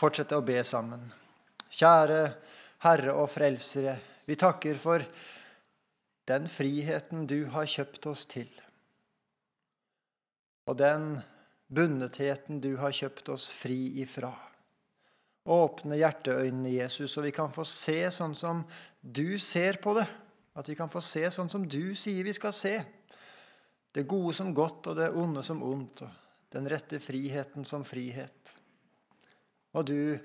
fortsette å be sammen. Kjære Herre og Frelsere, vi takker for den friheten du har kjøpt oss til, og den bundetheten du har kjøpt oss fri ifra. Åpne hjerteøynene, Jesus, så vi kan få se sånn som du ser på det. At vi kan få se sånn som du sier vi skal se. Det gode som godt og det onde som ondt. Og den rette friheten som frihet. Og du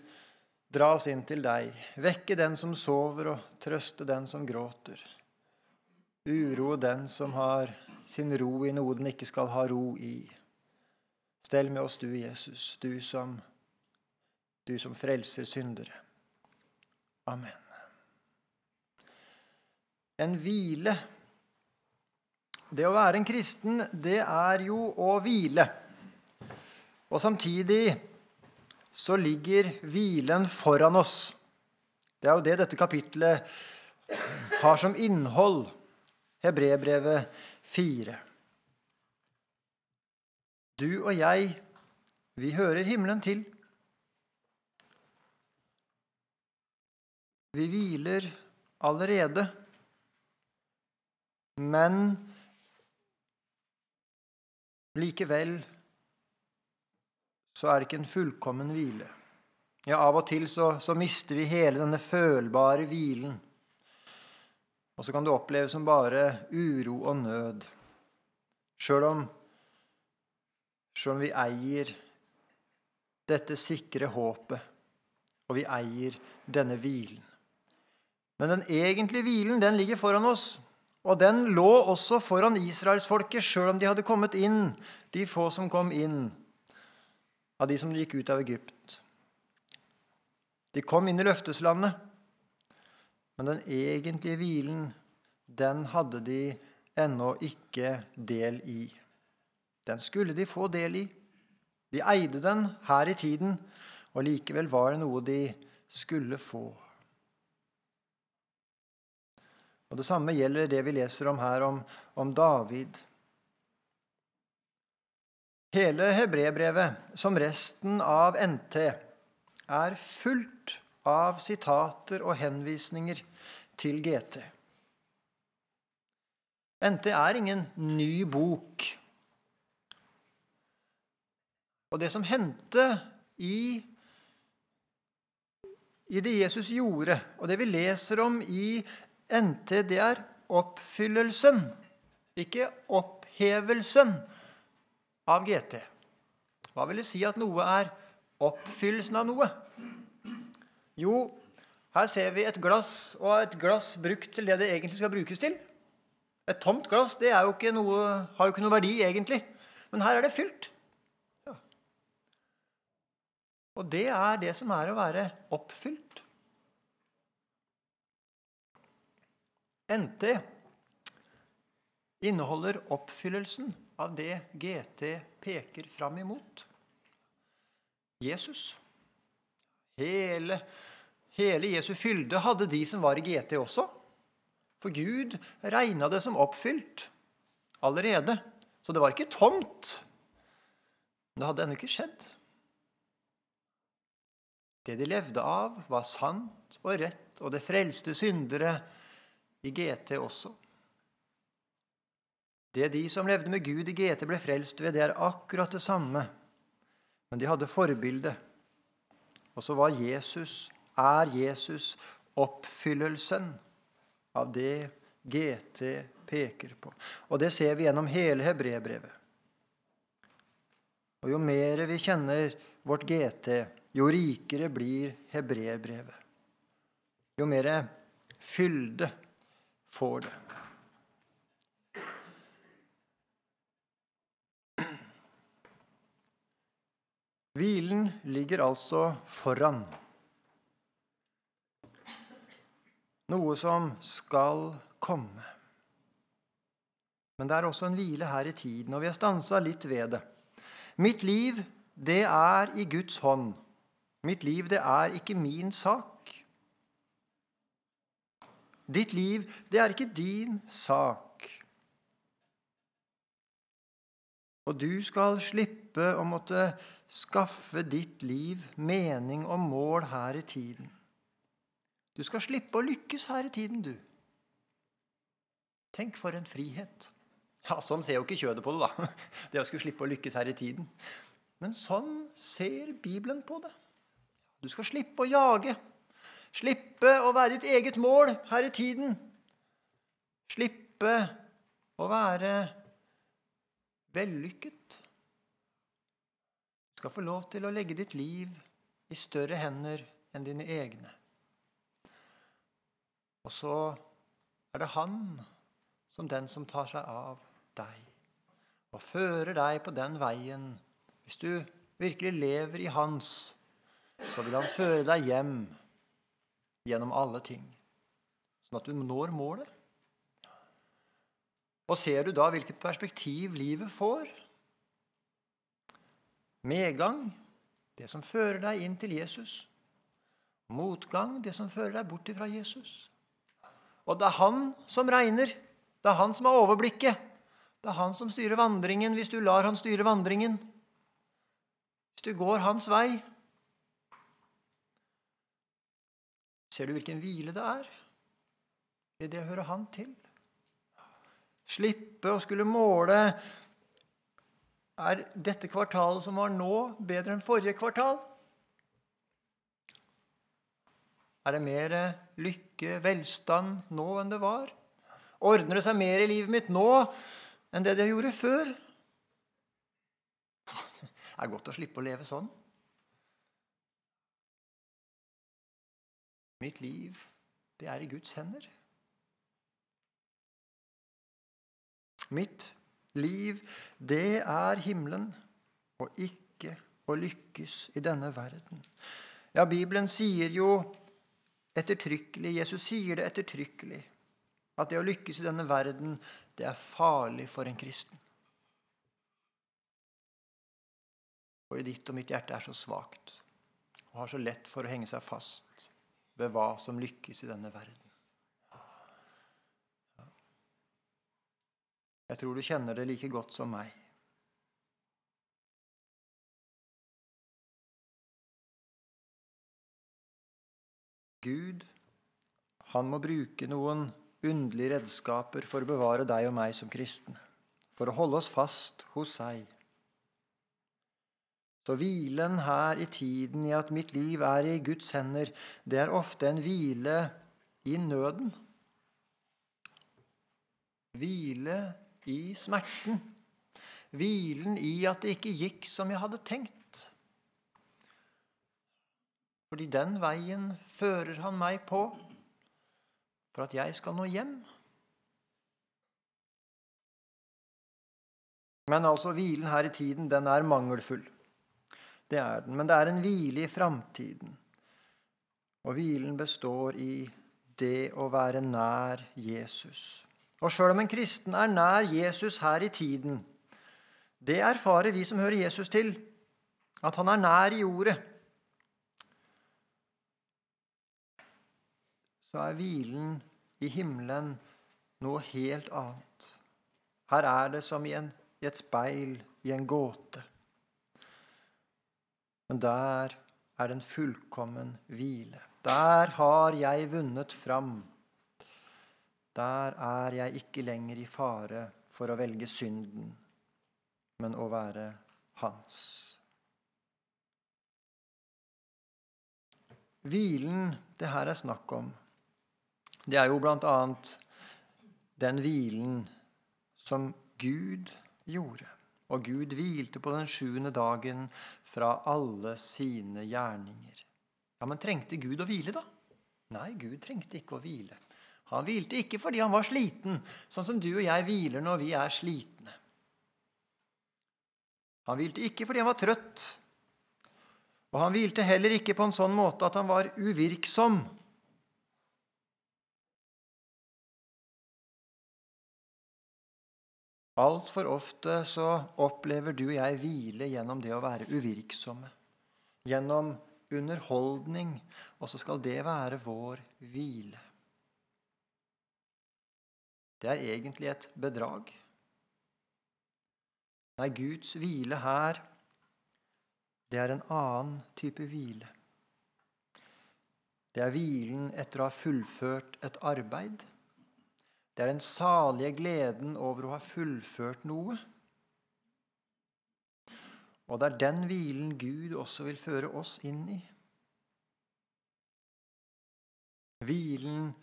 dra oss inn til deg, vekke den som sover, og trøste den som gråter. Uroe den som har sin ro i noe den ikke skal ha ro i. Stell med oss, du Jesus, du som, du som frelser syndere. Amen. En hvile. Det å være en kristen, det er jo å hvile. Og samtidig så ligger hvilen foran oss. Det er jo det dette kapitlet har som innhold. Hebrebrevet 4. Du og jeg, vi hører himmelen til. Vi hviler allerede. Men likevel så er det ikke en fullkommen hvile. Ja, Av og til så, så mister vi hele denne følbare hvilen. Og så kan det oppleves som bare uro og nød. Sjøl om, om vi eier dette sikre håpet, og vi eier denne hvilen. Men den egentlige hvilen den ligger foran oss. Og den lå også foran israelsfolket, sjøl om de hadde kommet inn, de få som kom inn av de som gikk ut av Egypt. De kom inn i løfteslandet, men den egentlige hvilen, den hadde de ennå ikke del i. Den skulle de få del i. De eide den her i tiden, og likevel var det noe de skulle få. Og Det samme gjelder det vi leser om her, om, om David. Hele hebreerbrevet, som resten av NT, er fullt av sitater og henvisninger til GT. NT er ingen ny bok. Og det som hendte i, i det Jesus gjorde, og det vi leser om i NT, det er oppfyllelsen, ikke opphevelsen av GT. Hva vil det si at noe er oppfyllelsen av noe? Jo, her ser vi et glass, og et glass brukt til det det egentlig skal brukes til. Et tomt glass det jo noe, har jo ikke noe verdi, egentlig. Men her er det fylt. Ja. Og det er det som er å være oppfylt. NT inneholder oppfyllelsen av det GT peker fram imot. Jesus. Hele, hele Jesu fylde hadde de som var i GT også. For Gud regna det som oppfylt allerede. Så det var ikke tomt. Men det hadde ennå ikke skjedd. Det de levde av, var sant og rett, og det frelste syndere i GT også. Det de som levde med Gud i GT, ble frelst ved, det er akkurat det samme. Men de hadde forbilde. Og så var Jesus, er Jesus oppfyllelsen av det GT peker på. Og det ser vi gjennom hele hebreerbrevet. Og jo mer vi kjenner vårt GT, jo rikere blir hebreerbrevet. Jo mer fylde får det. Hvilen ligger altså foran. Noe som skal komme. Men det er også en hvile her i tiden, og vi har stansa litt ved det. Mitt liv, det er i Guds hånd. Mitt liv, det er ikke min sak. Ditt liv, det er ikke din sak. Og du skal slippe å måtte skaffe ditt liv mening og mål her i tiden. Du skal slippe å lykkes her i tiden, du. Tenk for en frihet. Ja, Sånn ser jo ikke kjødet på det, da. Det å skulle slippe å lykkes her i tiden. Men sånn ser Bibelen på det. Du skal slippe å jage. Slippe å være ditt eget mål her i tiden. Slippe å være vellykket. Du skal få lov til å legge ditt liv i større hender enn dine egne. Og så er det Han som den som tar seg av deg og fører deg på den veien. Hvis du virkelig lever i Hans, så vil Han føre deg hjem gjennom alle ting, sånn at du når målet. Og ser du da hvilket perspektiv livet får? Medgang, det som fører deg inn til Jesus. Motgang, det som fører deg bort fra Jesus. Og det er han som regner. Det er han som har overblikket. Det er han som styrer vandringen hvis du lar han styre vandringen. Hvis du går hans vei. Ser du hvilken hvile det er i det å høre han til? Slippe å skulle måle Er dette kvartalet som var nå, bedre enn forrige kvartal? Er det mer lykke, velstand nå enn det var? Ordner det seg mer i livet mitt nå enn det det gjorde før? Det er godt å slippe å leve sånn. Mitt liv, det er i Guds hender. Mitt liv, det er himmelen, og ikke å lykkes i denne verden. Ja, Bibelen sier jo ettertrykkelig, Jesus sier det ettertrykkelig, at det å lykkes i denne verden, det er farlig for en kristen. For ditt og mitt hjerte er så svakt og har så lett for å henge seg fast ved hva som lykkes i denne verden. Jeg tror du kjenner det like godt som meg. Gud, han må bruke noen underlige redskaper for å bevare deg og meg som kristne, for å holde oss fast hos seg. Så hvilen her i tiden i at mitt liv er i Guds hender, det er ofte en hvile i nøden. Hvile i smerten. Hvilen i at det ikke gikk som jeg hadde tenkt. Fordi den veien fører han meg på for at jeg skal nå hjem. Men altså, hvilen her i tiden, den er mangelfull. Det er den. Men det er en hvile i framtiden. Og hvilen består i det å være nær Jesus. Og sjøl om en kristen er nær Jesus her i tiden, det erfarer vi som hører Jesus til, at han er nær i ordet. Så er hvilen i himmelen noe helt annet. Her er det som i, en, i et speil i en gåte. Men der er det en fullkommen hvile. Der har jeg vunnet fram. Der er jeg ikke lenger i fare for å velge synden, men å være hans. Hvilen det her er snakk om, det er jo annet den hvilen som Gud gjorde. Og Gud hvilte på den sjuende dagen fra alle sine gjerninger. Ja, Men trengte Gud å hvile, da? Nei, Gud trengte ikke å hvile. Han hvilte ikke fordi han var sliten, sånn som du og jeg hviler når vi er slitne. Han hvilte ikke fordi han var trøtt, og han hvilte heller ikke på en sånn måte at han var uvirksom. Altfor ofte så opplever du og jeg hvile gjennom det å være uvirksomme. Gjennom underholdning, og så skal det være vår hvile det er egentlig et bedrag. Nei, Guds hvile her, det er en annen type hvile. Det er hvilen etter å ha fullført et arbeid. Det er den salige gleden over å ha fullført noe. Og det er den hvilen Gud også vil føre oss inn i. Hvilen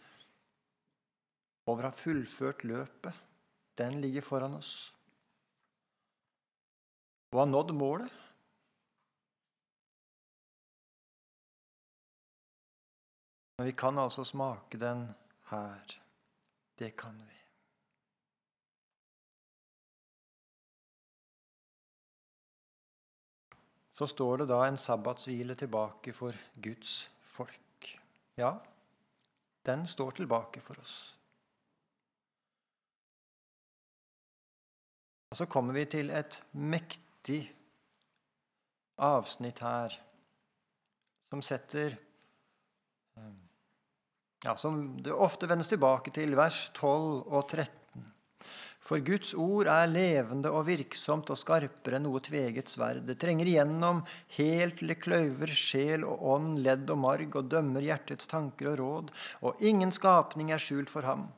over å ha fullført løpet, den ligger foran oss. Og har nådd målet. Men vi kan altså smake den her. Det kan vi. Så står det da en sabbatshvile tilbake for Guds folk. Ja, den står tilbake for oss. Og så kommer vi til et mektig avsnitt her som setter eh, ja, Som det ofte vendes tilbake til, vers 12 og 13. For Guds ord er levende og virksomt og skarpere enn noe tveget sverd. Det trenger igjennom helt til det kløyver sjel og ånd, ledd og marg, og dømmer hjertets tanker og råd. Og ingen skapning er skjult for ham.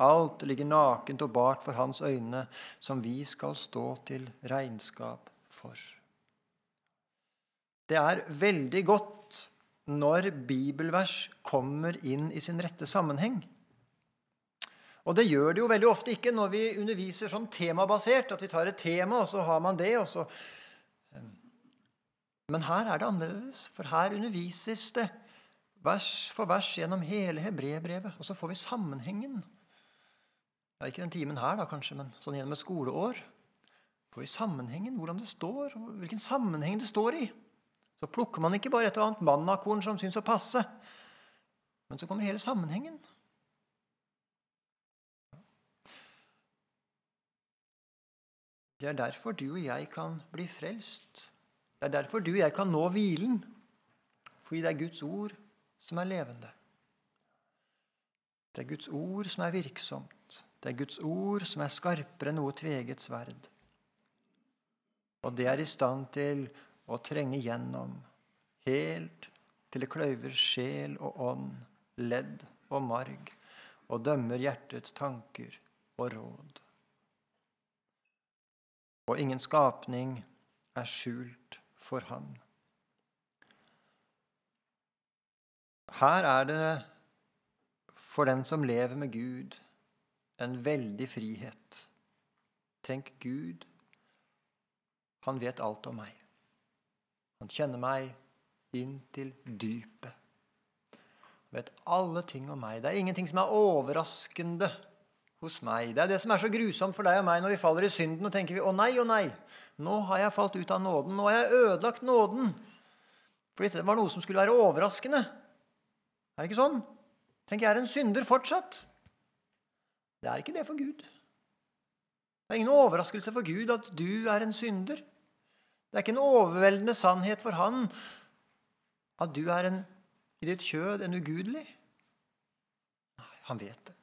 Alt ligger nakent og bart for hans øyne, som vi skal stå til regnskap for. Det er veldig godt når bibelvers kommer inn i sin rette sammenheng. Og det gjør det jo veldig ofte ikke når vi underviser sånn temabasert, at vi tar et tema, og så har man det, og så eh. Men her er det annerledes, for her undervises det vers for vers gjennom hele hebreerbrevet, og så får vi sammenhengen. Ja, ikke den timen her, da, kanskje, men sånn gjennom et skoleår. For i sammenhengen, hvordan det står, hvilken sammenheng det står i. Så plukker man ikke bare et og annet mannakorn som syns å passe, men så kommer hele sammenhengen. Det er derfor du og jeg kan bli frelst. Det er derfor du og jeg kan nå hvilen. Fordi det er Guds ord som er levende. Det er Guds ord som er virksomt. Det er Guds ord som er skarpere enn noe tveget sverd. Og det er i stand til å trenge gjennom, helt til det kløyver sjel og ånd, ledd og marg, og dømmer hjertets tanker og råd og ingen skapning er skjult for Han. Her er det for den som lever med Gud, en veldig frihet. Tenk Gud, han vet alt om meg. Han kjenner meg inn til dypet. Han vet alle ting om meg. Det er ingenting som er overraskende hos meg. Det er det som er så grusomt for deg og meg når vi faller i synden og tenker vi, å nei, å nei, nå har jeg falt ut av nåden. Nå har jeg ødelagt nåden. Fordi det var noe som skulle være overraskende. Er det ikke sånn? Tenk, jeg er en synder fortsatt. Det er ikke det for Gud. Det er ingen overraskelse for Gud at du er en synder. Det er ikke en overveldende sannhet for Han at du er en, i ditt kjød en ugudelig. Nei, han vet det.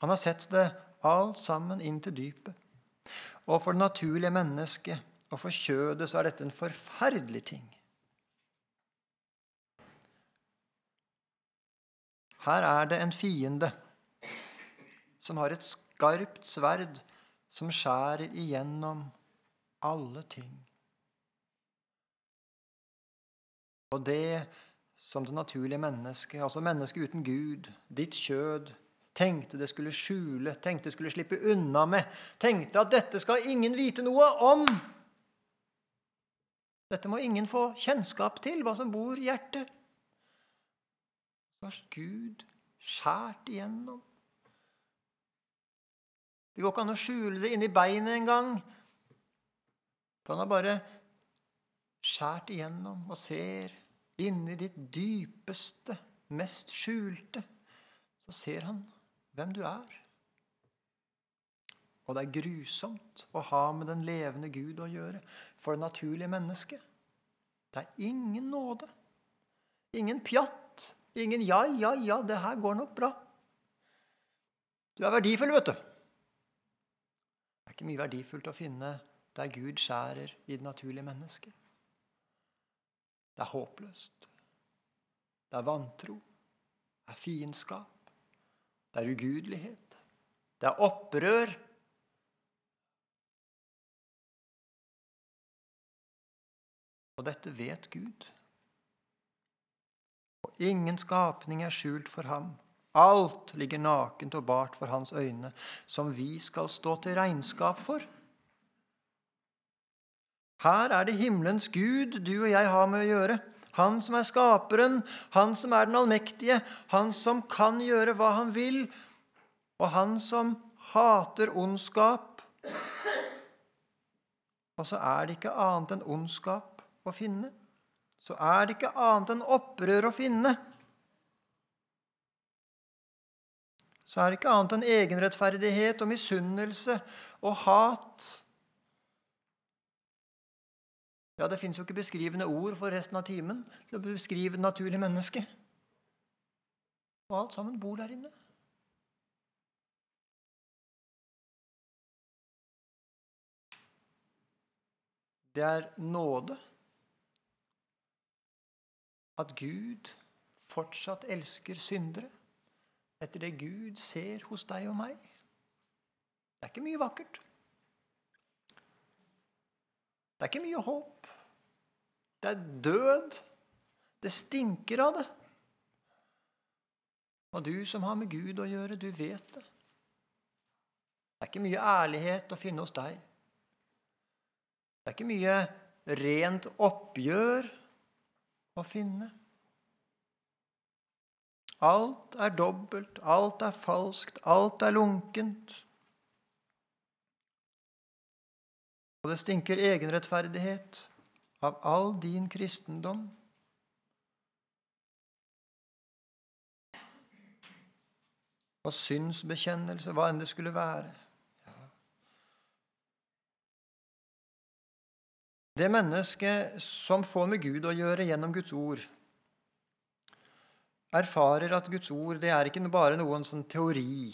Han har sett det alt sammen inn til dypet. Og for det naturlige mennesket og for kjødet så er dette en forferdelig ting. Her er det en fiende som har et skarpt sverd som skjærer igjennom alle ting. Og det som det naturlige mennesket, altså mennesket uten Gud, ditt kjød, tenkte det skulle skjule, tenkte det skulle slippe unna med, tenkte at dette skal ingen vite noe om. Dette må ingen få kjennskap til, hva som bor i hjertet. Så har Gud skjært igjennom. Det går ikke an å skjule det inni beinet engang. For han har bare skjært igjennom og ser inni ditt dypeste, mest skjulte. Så ser han hvem du er. Og det er grusomt å ha med den levende Gud å gjøre for det naturlige mennesket. Det er ingen nåde. Ingen pjatt. Ingen 'ja, ja, ja, det her går nok bra'. Du er verdifull, vet du. Ikke mye verdifullt å finne der Gud skjærer i det naturlige mennesket. Det er håpløst. Det er vantro. Det er fiendskap. Det er ugudelighet. Det er opprør. Og dette vet Gud. Og ingen skapning er skjult for ham. Alt ligger nakent og bart for hans øyne, som vi skal stå til regnskap for. Her er det himmelens Gud du og jeg har med å gjøre. Han som er skaperen, han som er den allmektige, han som kan gjøre hva han vil, og han som hater ondskap. Og så er det ikke annet enn ondskap å finne. Så er det ikke annet enn opprør å finne. Så er det ikke annet enn egenrettferdighet og misunnelse og hat. Ja, det fins jo ikke beskrivende ord for resten av timen til å beskrive det naturlige mennesket. Og alt sammen bor der inne. Det er nåde at Gud fortsatt elsker syndere etter det Gud ser hos deg og meg. Det er ikke mye vakkert. Det er ikke mye håp. Det er død. Det stinker av det. Og du som har med Gud å gjøre, du vet det. Det er ikke mye ærlighet å finne hos deg. Det er ikke mye rent oppgjør å finne. Alt er dobbelt, alt er falskt, alt er lunkent. Og det stinker egenrettferdighet av all din kristendom. Og synsbekjennelse, hva enn det skulle være. Det mennesket som får med Gud å gjøre gjennom Guds ord, erfarer at Guds ord det er ikke bare noen sånn teori.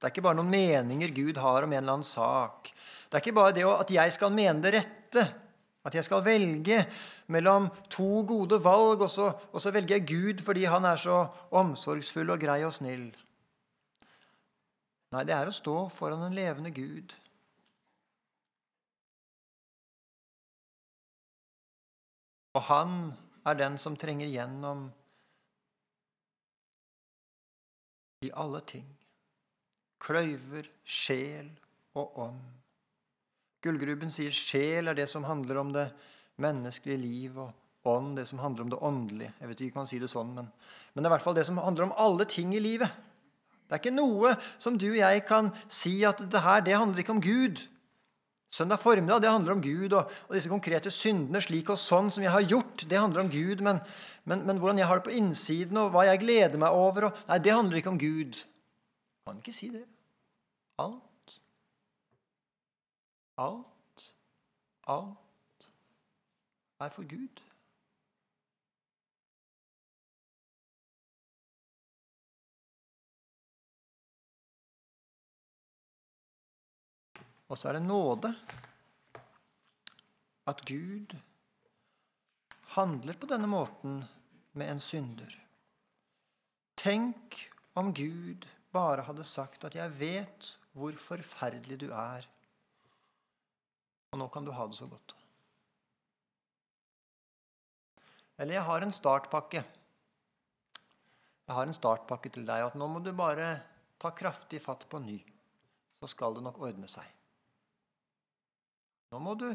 Det er ikke bare noen meninger Gud har om en eller annen sak. Det er ikke bare det at jeg skal mene det rette, at jeg skal velge mellom to gode valg, og så, og så velger jeg Gud fordi han er så omsorgsfull og grei og snill. Nei, det er å stå foran en levende Gud Og han er den som trenger gjennom i alle ting. Kløyver, sjel og ånd. Gullgruben sier sjel er det som handler om det menneskelige liv, og ånd det som handler om det åndelige. Jeg vet ikke om man kan si det sånn, men, men det er i hvert fall det som handler om alle ting i livet. Det er ikke noe som du og jeg kan si at det her det handler ikke om Gud. Søndag formiddag det handler om Gud og, og, disse konkrete syndene slik og sånn som jeg har gjort. Det handler om Gud, men, men, men, hvordan jeg har det på innsiden, og hva jeg gleder meg over og, Nei, det handler ikke om Gud. Kan ikke si det. Alt. Alt. Alt er for Gud. Og så er det nåde. At Gud handler på denne måten med en synder. Tenk om Gud bare hadde sagt at 'jeg vet hvor forferdelig du er', og nå kan du ha det så godt. Eller 'jeg har en startpakke'. Jeg har en startpakke til deg, at nå må du bare ta kraftig fatt på ny. Så skal det nok ordne seg. Nå må du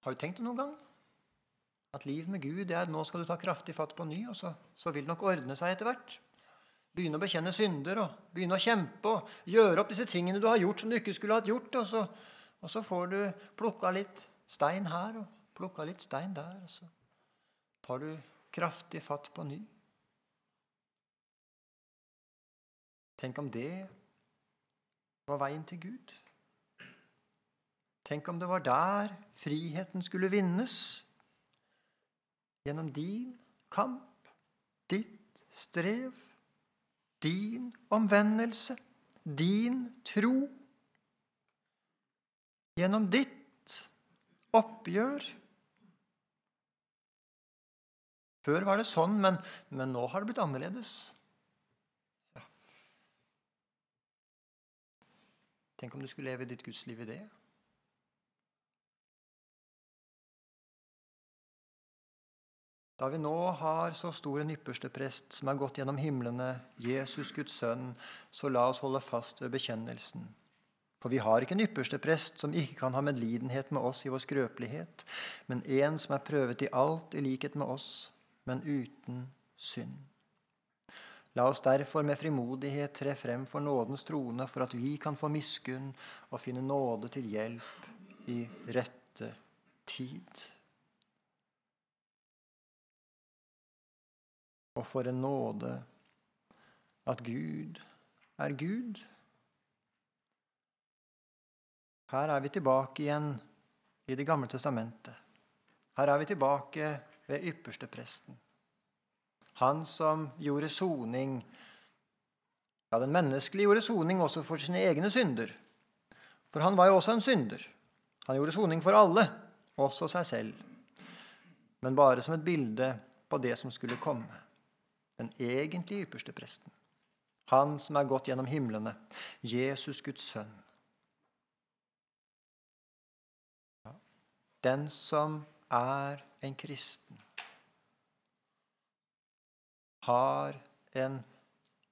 Har du tenkt det noen gang? At liv med Gud er at nå skal du ta kraftig fatt på ny, og så, så vil det nok ordne seg etter hvert. Begynne å bekjenne synder og begynne å kjempe og gjøre opp disse tingene du har gjort som du ikke skulle hatt gjort. Og så, og så får du plukka litt stein her og plukka litt stein der. Og så tar du kraftig fatt på ny. Tenk om det var veien til Gud. Tenk om det var der friheten skulle vinnes. Gjennom din kamp, ditt strev, din omvendelse, din tro. Gjennom ditt oppgjør. Før var det sånn, men, men nå har det blitt annerledes. Ja. Tenk om du skulle leve ditt gudsliv i det. Da vi nå har så stor en yppersteprest som er gått gjennom himlene, Jesus Guds sønn, så la oss holde fast ved bekjennelsen. For vi har ikke en yppersteprest som ikke kan ha medlidenhet med oss i vår skrøpelighet, men en som er prøvet i alt i likhet med oss, men uten synd. La oss derfor med frimodighet tre frem for nådens trone, for at vi kan få miskunn og finne nåde til hjelp i rette tid. Og for en nåde at Gud er Gud. Her er vi tilbake igjen i Det gamle testamentet. Her er vi tilbake ved ypperstepresten. Han som gjorde soning Ja, den menneskelige gjorde soning også for sine egne synder. For han var jo også en synder. Han gjorde soning for alle, også seg selv. Men bare som et bilde på det som skulle komme den egentlig ypperste presten. Han som er gått gjennom himlene, Jesus Guds sønn. Den som er en kristen, har en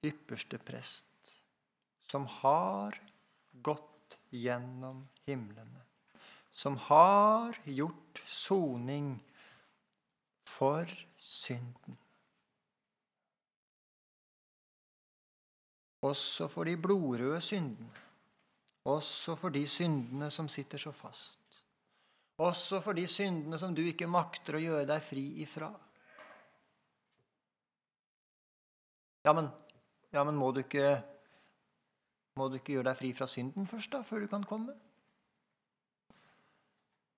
ypperste prest som har gått gjennom himlene, som har gjort soning for synden. Også for de blodrøde syndene. Også for de syndene som sitter så fast. Også for de syndene som du ikke makter å gjøre deg fri ifra. Ja, men, ja, men må, du ikke, må du ikke gjøre deg fri fra synden først, da, før du kan komme?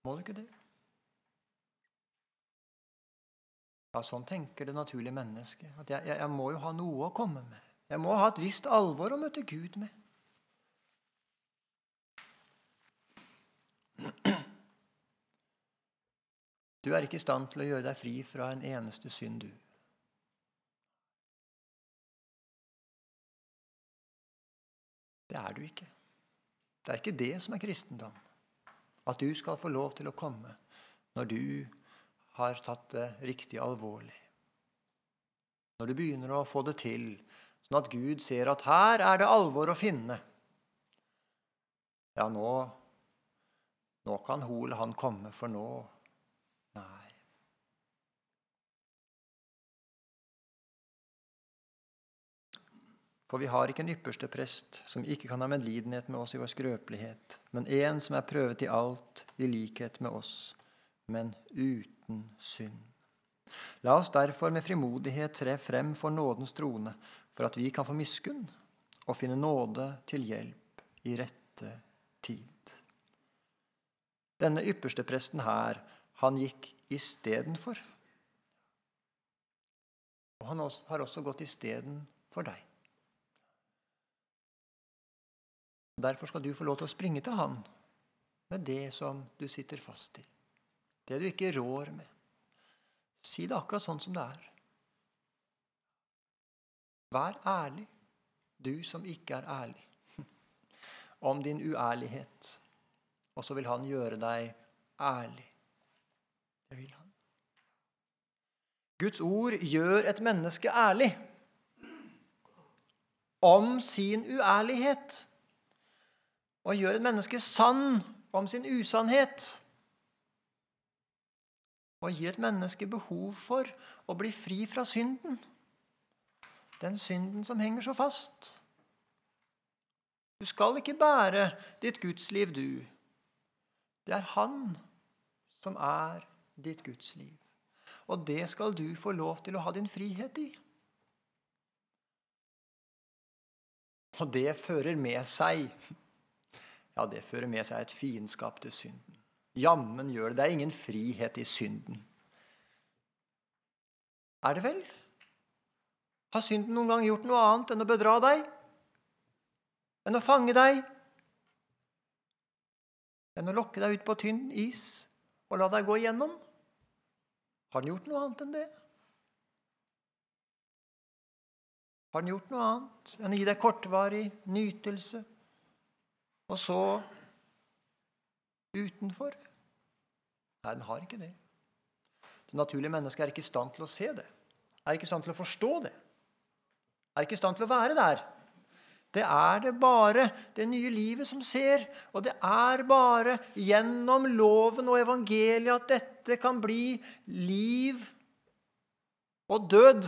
Må du ikke det? Ja, Sånn tenker det naturlige mennesket. At jeg, jeg, jeg må jo ha noe å komme med. Jeg må ha et visst alvor å møte Gud med. Du er ikke i stand til å gjøre deg fri fra en eneste synd, du. Det er du ikke. Det er ikke det som er kristendom. At du skal få lov til å komme når du har tatt det riktig alvorlig. Når du begynner å få det til, Sånn at Gud ser at her er det alvor å finne. Ja, nå, nå kan Hol, han komme, for nå Nei. For vi har ikke en ypperste prest som ikke kan ha medlidenhet med oss i vår skrøpelighet, men en som er prøvet i alt i likhet med oss, men uten synd. La oss derfor med frimodighet tre frem for nådens trone, for at vi kan få miskunn og finne nåde til hjelp i rette tid. Denne ypperste presten her, han gikk istedenfor. Og han har også gått istedenfor deg. Derfor skal du få lov til å springe til han med det som du sitter fast i. Det du ikke rår med. Si det akkurat sånn som det er. Vær ærlig, du som ikke er ærlig, om din uærlighet. Og så vil han gjøre deg ærlig. Det vil han. Guds ord gjør et menneske ærlig om sin uærlighet. Og gjør et menneske sann om sin usannhet. Og gir et menneske behov for å bli fri fra synden den synden som henger så fast. Du skal ikke bære ditt gudsliv, du. Det er Han som er ditt gudsliv. Og det skal du få lov til å ha din frihet i. Og det fører med seg Ja, det fører med seg et fiendskap til synden. Jammen gjør det. Det er ingen frihet i synden. Er det vel? Har synden noen gang gjort noe annet enn å bedra deg? Enn å fange deg? enn å lokke deg ut på tynn is og la deg gå igjennom? Har den gjort noe annet enn det? Har den gjort noe annet enn å gi deg kortvarig nytelse, og så utenfor? Nei, den har ikke det. Det naturlige mennesket er ikke i stand til å se det, er ikke i stand til å forstå det, er ikke i stand til å være der. Det er det bare det nye livet som ser. Og det er bare gjennom loven og evangeliet at dette kan bli liv og død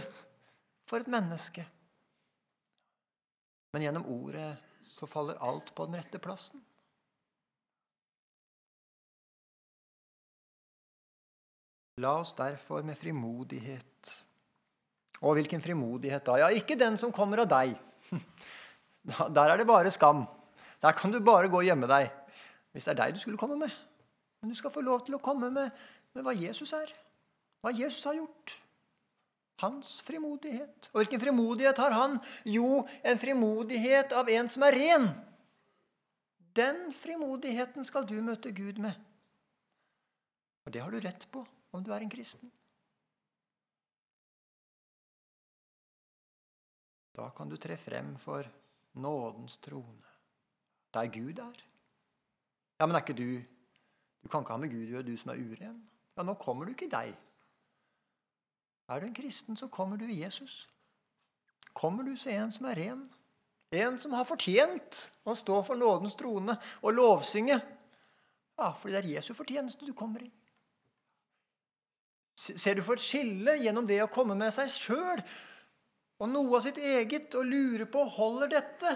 for et menneske. Men gjennom ordet så faller alt på den rette plassen. La oss derfor med frimodighet Og hvilken frimodighet da? Ja, ikke den som kommer av deg. Der er det bare skam. Der kan du bare gå og gjemme deg. Hvis det er deg du skulle komme med. Men du skal få lov til å komme med, med hva Jesus er. Hva Jesus har gjort. Hans frimodighet. Og hvilken frimodighet har han? Jo, en frimodighet av en som er ren. Den frimodigheten skal du møte Gud med. Og det har du rett på om du er en kristen. Da kan du tre frem for nådens trone. Der Gud er. Ja, men er ikke du Du kan ikke ha med Gud å gjøre, du som er uren. Ja, nå kommer du ikke i deg. Er du en kristen, så kommer du i Jesus. Kommer du, så en som er ren. En som har fortjent å stå for nådens trone og lovsynge. Ja, fordi det er Jesu fortjeneste du kommer i. Ser du for et skille gjennom det å komme med seg sjøl og noe av sitt eget og lurer på holder dette.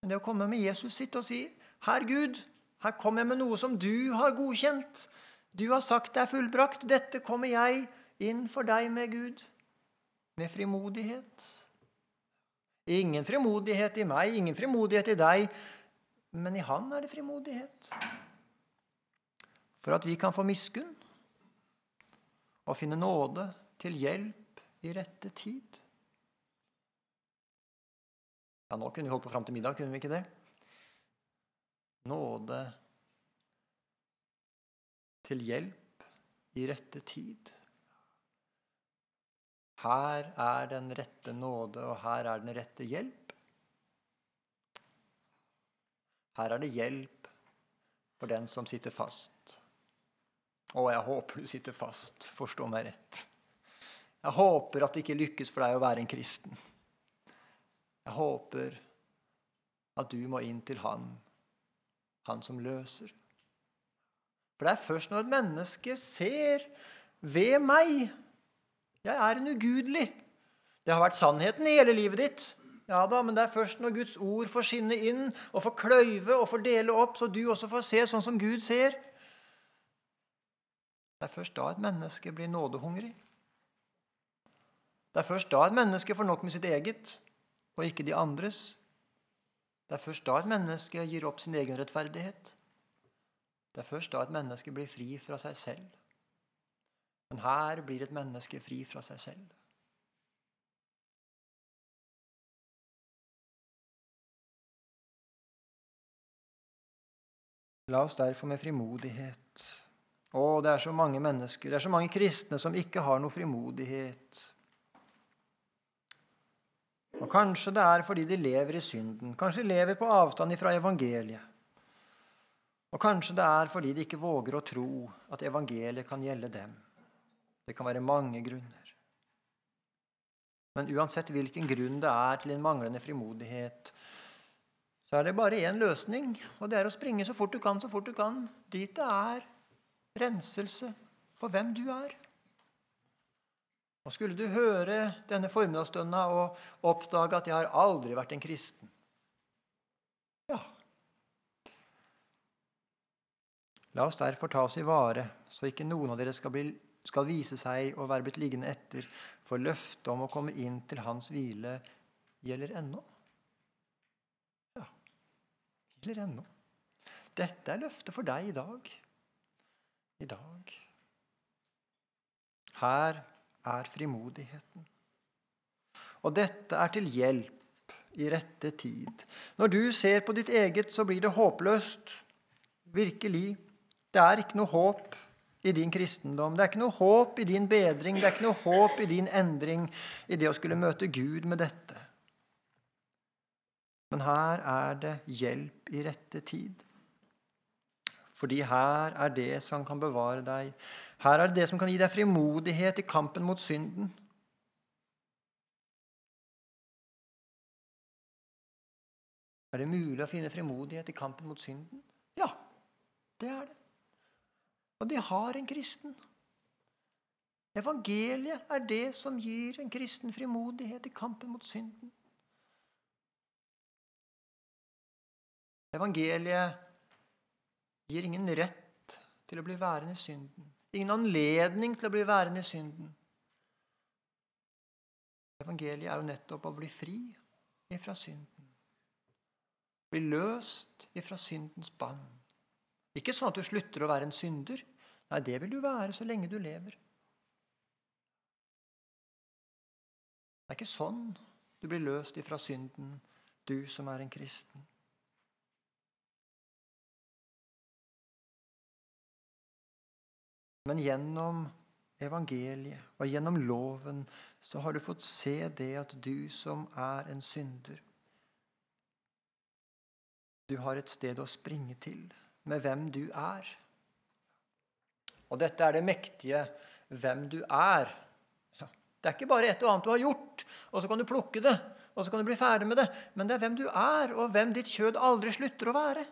Men det å komme med Jesus sitt og si, 'Herr Gud, her kommer jeg med noe som du har godkjent.' 'Du har sagt det er fullbrakt. Dette kommer jeg inn for deg med, Gud.' Med frimodighet. Ingen frimodighet i meg, ingen frimodighet i deg, men i Han er det frimodighet. For at vi kan få miskunn og finne nåde til hjelp i rette tid. Ja, nå kunne vi holdt på fram til middag, kunne vi ikke det? Nåde til hjelp i rette tid. Her er den rette nåde, og her er den rette hjelp. Her er det hjelp for den som sitter fast. Og jeg håper du sitter fast. Forstå meg rett. Jeg håper at det ikke lykkes for deg å være en kristen. Jeg håper at du må inn til Han, Han som løser. For det er først når et menneske ser ved meg Jeg er en ugudelig. Det har vært sannheten i hele livet ditt. Ja da, Men det er først når Guds ord får skinne inn og får kløyve og får dele opp, så du også får se sånn som Gud ser. Det er først da et menneske blir nådehungrig. Det er først da et menneske får nok med sitt eget, og ikke de andres. Det er først da et menneske gir opp sin egen rettferdighet. Det er først da et menneske blir fri fra seg selv. Men her blir et menneske fri fra seg selv. La oss derfor med frimodighet Å, det er så mange mennesker, det er så mange kristne som ikke har noe frimodighet. Og Kanskje det er fordi de lever i synden, kanskje de lever på avstand fra evangeliet. Og kanskje det er fordi de ikke våger å tro at evangeliet kan gjelde dem. Det kan være mange grunner. Men uansett hvilken grunn det er til en manglende frimodighet, så er det bare én løsning, og det er å springe så fort du kan, så fort du kan, dit det er renselse for hvem du er. Og skulle du høre denne formiddagsstunda og oppdage at jeg har aldri vært en kristen Ja. La oss derfor ta oss i vare, så ikke noen av dere skal, bli, skal vise seg å være blitt liggende etter, for løftet om å komme inn til Hans hvile gjelder ennå. Ja, gjelder ennå. Dette er løftet for deg i dag. I dag. Her er frimodigheten. Og dette er til hjelp i rette tid. Når du ser på ditt eget, så blir det håpløst. virkelig, det er ikke noe håp i din kristendom. Det er ikke noe håp i din bedring, det er ikke noe håp i din endring i det å skulle møte Gud med dette. Men her er det hjelp i rette tid. Fordi her er det som kan bevare deg. Her er det det som kan gi deg frimodighet i kampen mot synden. Er det mulig å finne frimodighet i kampen mot synden? Ja, det er det. Og det har en kristen. Evangeliet er det som gir en kristen frimodighet i kampen mot synden. Evangeliet gir ingen rett til å bli værende i synden. Ingen anledning til å bli værende i synden. Evangeliet er jo nettopp å bli fri ifra synden. Bli løst ifra syndens bånd. Ikke sånn at du slutter å være en synder. Nei, det vil du være så lenge du lever. Det er ikke sånn du blir løst ifra synden, du som er en kristen. Men gjennom evangeliet og gjennom loven så har du fått se det at du som er en synder Du har et sted å springe til med hvem du er. Og dette er det mektige hvem du er. Ja. Det er ikke bare et og annet du har gjort, og så kan du plukke det, og så kan du bli ferdig med det. Men det er hvem du er, og hvem ditt kjød aldri slutter å være.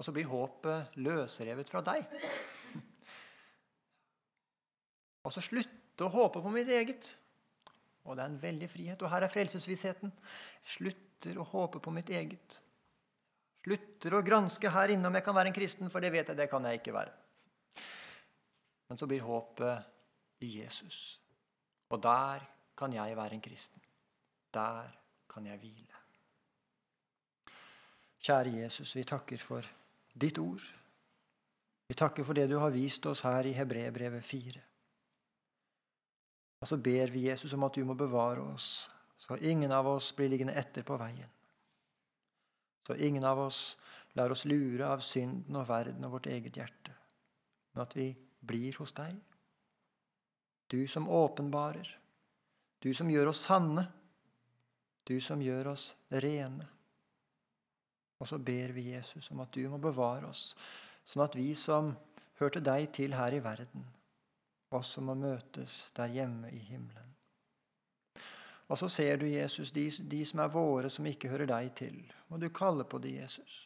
Og så blir håpet løsrevet fra deg. Og så slutte å håpe på mitt eget. Og det er en veldig frihet. Og her er frelsesvissheten. Slutter å håpe på mitt eget. Slutter å granske her inne om jeg kan være en kristen, for det vet jeg det kan jeg ikke være. Men så blir håpet i Jesus. Og der kan jeg være en kristen. Der kan jeg hvile. Kjære Jesus, vi takker for ditt ord. Vi takker for det du har vist oss her i Hebrebrevet 4. Og så ber vi Jesus om at du må bevare oss, så ingen av oss blir liggende etter på veien. Så ingen av oss lar oss lure av synden og verden og vårt eget hjerte, men at vi blir hos deg. Du som åpenbarer, du som gjør oss sanne, du som gjør oss rene. Og så ber vi Jesus om at du må bevare oss, sånn at vi som hørte deg til her i verden, også må møtes der hjemme i himmelen. Og så ser du, Jesus, de, de som er våre, som ikke hører deg til. Må du kalle på dem, Jesus.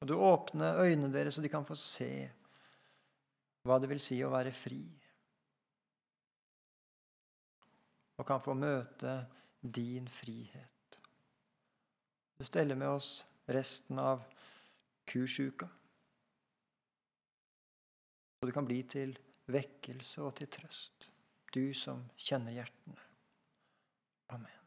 Og du åpne øynene deres, så de kan få se hva det vil si å være fri. Og kan få møte din frihet. Du steller med oss resten av kursuka. Og det kan bli til vekkelse og til trøst, du som kjenner hjertene. Amen.